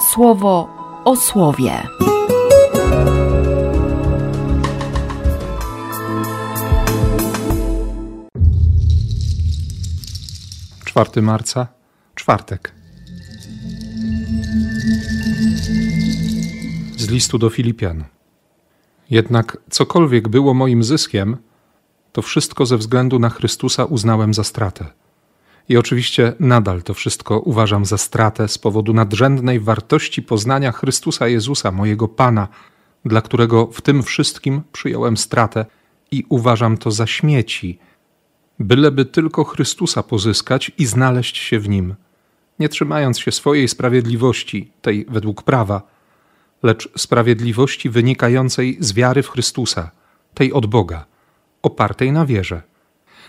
słowo o słowie. 4 marca, czwartek. Z listu do Filipian. Jednak cokolwiek było moim zyskiem, to wszystko ze względu na Chrystusa uznałem za stratę. I oczywiście nadal to wszystko uważam za stratę z powodu nadrzędnej wartości poznania Chrystusa Jezusa, mojego Pana, dla którego w tym wszystkim przyjąłem stratę i uważam to za śmieci, byleby tylko Chrystusa pozyskać i znaleźć się w nim, nie trzymając się swojej sprawiedliwości, tej według prawa, lecz sprawiedliwości wynikającej z wiary w Chrystusa, tej od Boga, opartej na wierze,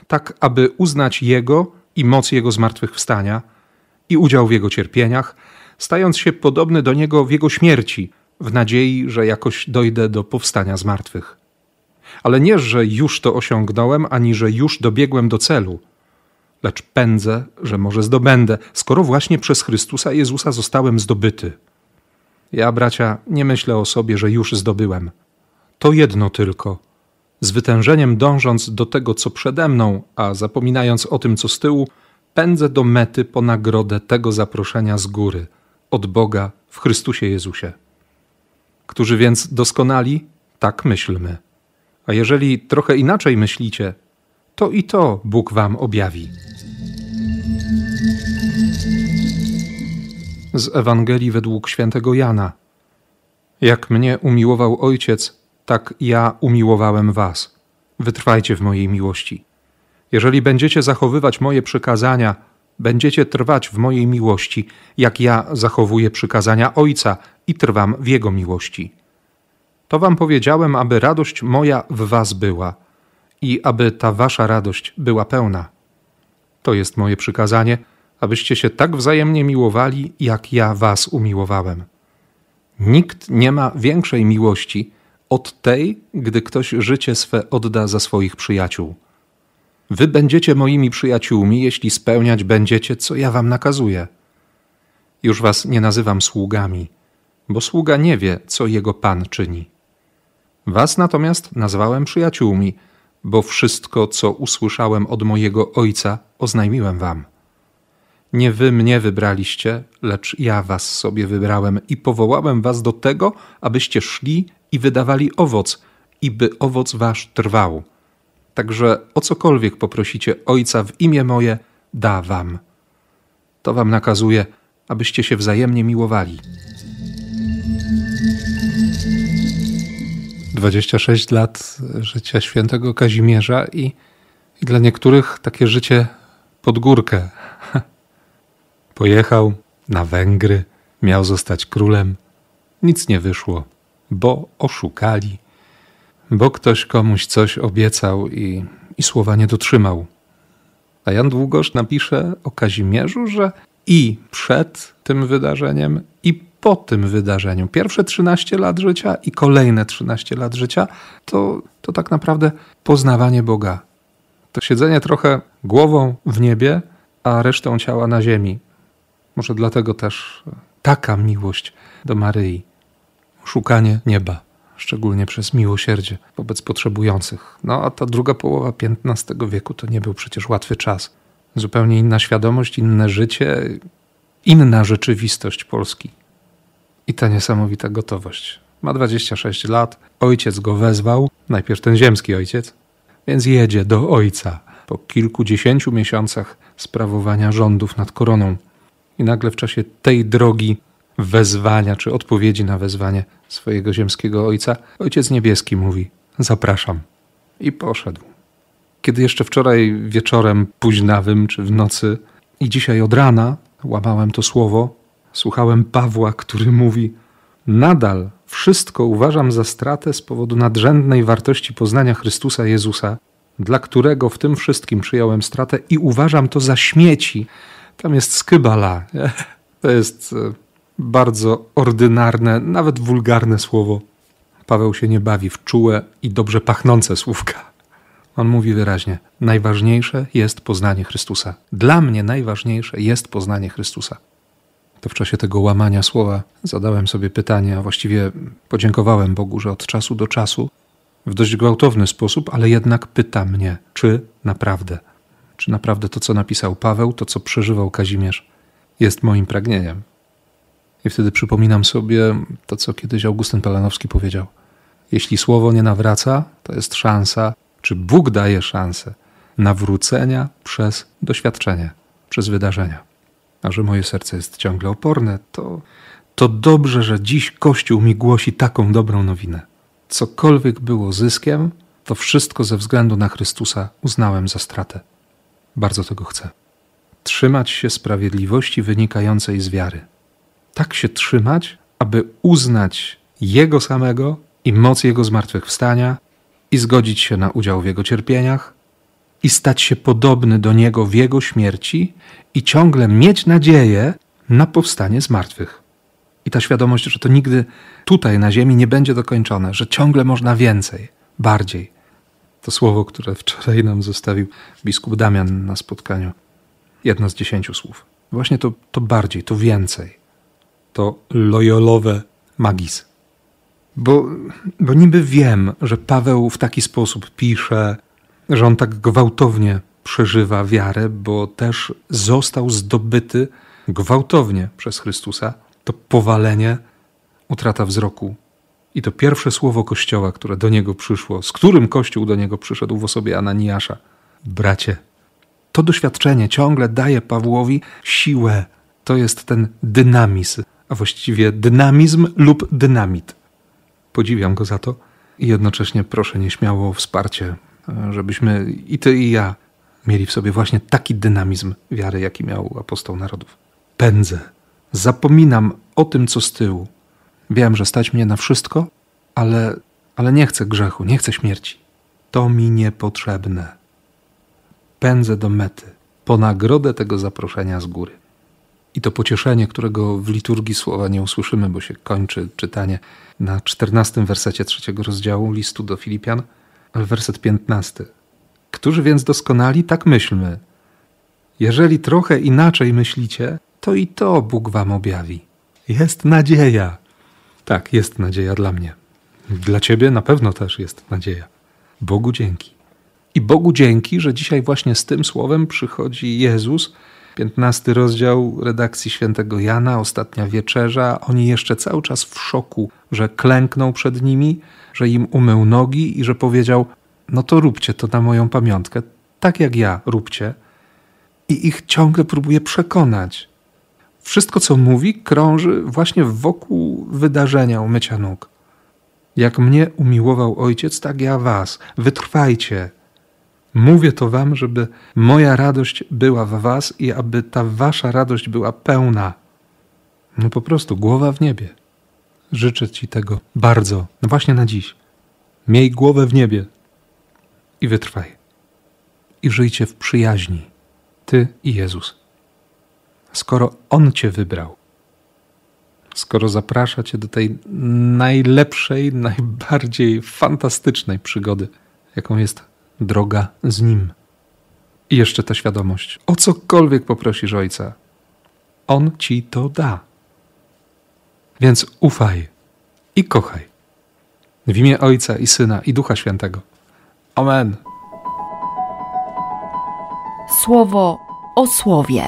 tak aby uznać Jego i moc Jego zmartwychwstania i udział w Jego cierpieniach, stając się podobny do Niego w Jego śmierci, w nadziei, że jakoś dojdę do powstania z martwych ale nie, że już to osiągnąłem, ani że już dobiegłem do celu, lecz pędzę, że może zdobędę, skoro właśnie przez Chrystusa Jezusa zostałem zdobyty. Ja, bracia, nie myślę o sobie, że już zdobyłem. To jedno tylko. Z wytężeniem dążąc do tego, co przede mną, a zapominając o tym, co z tyłu, pędzę do mety po nagrodę tego zaproszenia z góry, od Boga w Chrystusie Jezusie. Którzy więc doskonali, tak myślmy. A jeżeli trochę inaczej myślicie, to i to Bóg wam objawi. Z Ewangelii według świętego Jana. Jak mnie umiłował Ojciec, tak ja umiłowałem was. Wytrwajcie w mojej miłości. Jeżeli będziecie zachowywać moje przykazania, będziecie trwać w mojej miłości, jak ja zachowuję przykazania Ojca i trwam w Jego miłości. To wam powiedziałem, aby radość moja w was była i aby ta wasza radość była pełna. To jest moje przykazanie, abyście się tak wzajemnie miłowali, jak ja was umiłowałem. Nikt nie ma większej miłości od tej, gdy ktoś życie swe odda za swoich przyjaciół. Wy będziecie moimi przyjaciółmi, jeśli spełniać będziecie, co ja wam nakazuję. Już was nie nazywam sługami, bo sługa nie wie, co jego pan czyni. Was natomiast nazwałem przyjaciółmi, bo wszystko, co usłyszałem od mojego Ojca, oznajmiłem wam. Nie wy mnie wybraliście, lecz ja was sobie wybrałem i powołałem was do tego, abyście szli i wydawali owoc, i by owoc wasz trwał. Także o cokolwiek poprosicie Ojca w imię moje, da wam. To wam nakazuje, abyście się wzajemnie miłowali. 26 lat życia świętego Kazimierza i, i dla niektórych takie życie pod górkę. Pojechał na Węgry, miał zostać królem. Nic nie wyszło, bo oszukali, bo ktoś komuś coś obiecał i, i słowa nie dotrzymał. A Jan Długosz napisze o Kazimierzu, że i przed tym wydarzeniem, i po tym wydarzeniu, pierwsze 13 lat życia i kolejne 13 lat życia, to, to tak naprawdę poznawanie Boga. To siedzenie trochę głową w niebie, a resztą ciała na ziemi. Może dlatego też taka miłość do Maryi. Szukanie nieba, szczególnie przez miłosierdzie wobec potrzebujących. No a ta druga połowa XV wieku to nie był przecież łatwy czas. Zupełnie inna świadomość, inne życie, inna rzeczywistość Polski i ta niesamowita gotowość. Ma 26 lat, ojciec go wezwał, najpierw ten ziemski ojciec, więc jedzie do ojca po kilkudziesięciu miesiącach sprawowania rządów nad koroną. I nagle w czasie tej drogi wezwania czy odpowiedzi na wezwanie swojego ziemskiego ojca, ojciec niebieski mówi: Zapraszam. I poszedł. Kiedy jeszcze wczoraj wieczorem późnawym czy w nocy i dzisiaj od rana łamałem to słowo, Słuchałem Pawła, który mówi: Nadal wszystko uważam za stratę z powodu nadrzędnej wartości poznania Chrystusa Jezusa, dla którego w tym wszystkim przyjąłem stratę i uważam to za śmieci. Tam jest skybala. To jest e, bardzo ordynarne, nawet wulgarne słowo. Paweł się nie bawi w czułe i dobrze pachnące słówka. On mówi wyraźnie: Najważniejsze jest poznanie Chrystusa. Dla mnie najważniejsze jest poznanie Chrystusa. to w czasie tego łamania słowa zadałem sobie pytanie, a właściwie podziękowałem Bogu, że od czasu do czasu, w dość gwałtowny sposób, ale jednak pyta mnie, czy naprawdę, czy naprawdę to, co napisał Paweł, to, co przeżywał Kazimierz, jest moim pragnieniem. I wtedy przypominam sobie to, co kiedyś Augustyn Pelanowski powiedział. Jeśli słowo nie nawraca, to jest szansa, czy Bóg daje szansę nawrócenia przez doświadczenie, przez wydarzenia. A że moje serce jest ciągle oporne, to, to dobrze, że dziś Kościół mi głosi taką dobrą nowinę. Cokolwiek było zyskiem, to wszystko ze względu na Chrystusa uznałem za stratę. Bardzo tego chcę. Trzymać się sprawiedliwości wynikającej z wiary. Tak się trzymać, aby uznać Jego samego i moc Jego zmartwychwstania i zgodzić się na udział w Jego cierpieniach i stać się podobny do Niego w Jego śmierci i ciągle mieć nadzieję na powstanie z martwych. I ta świadomość, że to nigdy tutaj na ziemi nie będzie dokończone, że ciągle można więcej, bardziej. To słowo, które wczoraj nam zostawił biskup Damian na spotkaniu. Jedno z dziesięciu słów. Właśnie to, to bardziej, to więcej. To lojolowe magis. Bo, bo niby wiem, że Paweł w taki sposób pisze, że on tak gwałtownie przeżywa wiarę, bo też został zdobyty gwałtownie przez Chrystusa. To powalenie, utrata wzroku. I to pierwsze słowo Kościoła, które do niego przyszło, z którym Kościół do niego przyszedł w osobie Ananiasza. Bracie, to doświadczenie ciągle daje Pawłowi siłę. To jest ten dynamizm, a właściwie dynamizm lub dynamit. Podziwiam go za to i jednocześnie proszę nieśmiało o wsparcie, żebyśmy i ty i ja mieli w sobie właśnie taki dynamizm wiary, jaki miał apostoł narodów. Pędzę, zapominam o tym, co z tyłu. Wiem, że stać mnie na wszystko, ale, ale nie chcę grzechu, nie chcę śmierci. To mi niepotrzebne. Pędzę do mety, po nagrodę tego zaproszenia z góry. I to pocieszenie, którego w liturgii słowa nie usłyszymy, bo się kończy czytanie na czternastym wersecie trzeciego rozdziału listu do Filipian, werset piętnasty. Którzy więc doskonali, tak myślmy. Jeżeli trochę inaczej myślicie, to i to Bóg wam objawi. Jest nadzieja. Tak, jest nadzieja dla mnie. Dla ciebie na pewno też jest nadzieja. Bogu dzięki. I Bogu dzięki, że dzisiaj właśnie z tym słowem przychodzi Jezus, 15 rozdział redakcji świętego Jana, ostatnia wieczerza. Oni jeszcze cały czas w szoku, że klęknął przed nimi, że im umył nogi i że powiedział: No to róbcie to na moją pamiątkę, tak jak ja, róbcie. I ich ciągle próbuje przekonać. Wszystko, co mówi, krąży właśnie wokół wydarzenia umycia nóg. Jak mnie umiłował ojciec, tak ja was. Wytrwajcie. Mówię to wam, żeby moja radość była w was i aby ta wasza radość była pełna. No po prostu głowa w niebie. Życzę ci tego bardzo, no właśnie na dziś. Miej głowę w niebie i wytrwaj. I żyjcie w przyjaźni, ty i Jezus. Skoro On cię wybrał, skoro zaprasza cię do tej najlepszej, najbardziej fantastycznej przygody, jaką jest droga z Nim. I jeszcze ta świadomość. O cokolwiek poprosisz Ojca, On ci to da. Więc ufaj i kochaj. W imię Ojca i Syna i Ducha Świętego. Amen. Słowo o słowie.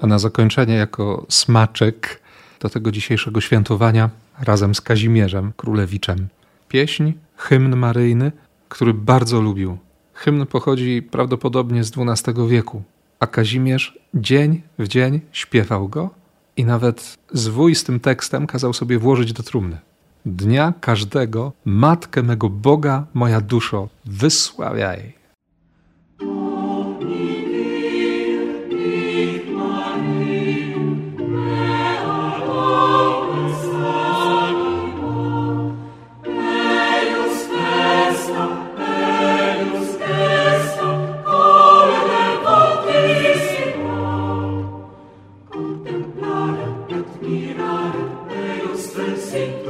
A na zakończenie, jako smaczek do tego dzisiejszego świętowania, razem z Kazimierzem Królewiczem, pieśń, hymn maryjny, który bardzo lubił. Hymn pochodzi prawdopodobnie z XII wieku, a Kazimierz dzień w dzień śpiewał go i nawet zwój z tym tekstem kazał sobie włożyć do trumny. Dnia każdego Matkę mego Boga, moja duszo, wysławiaj. say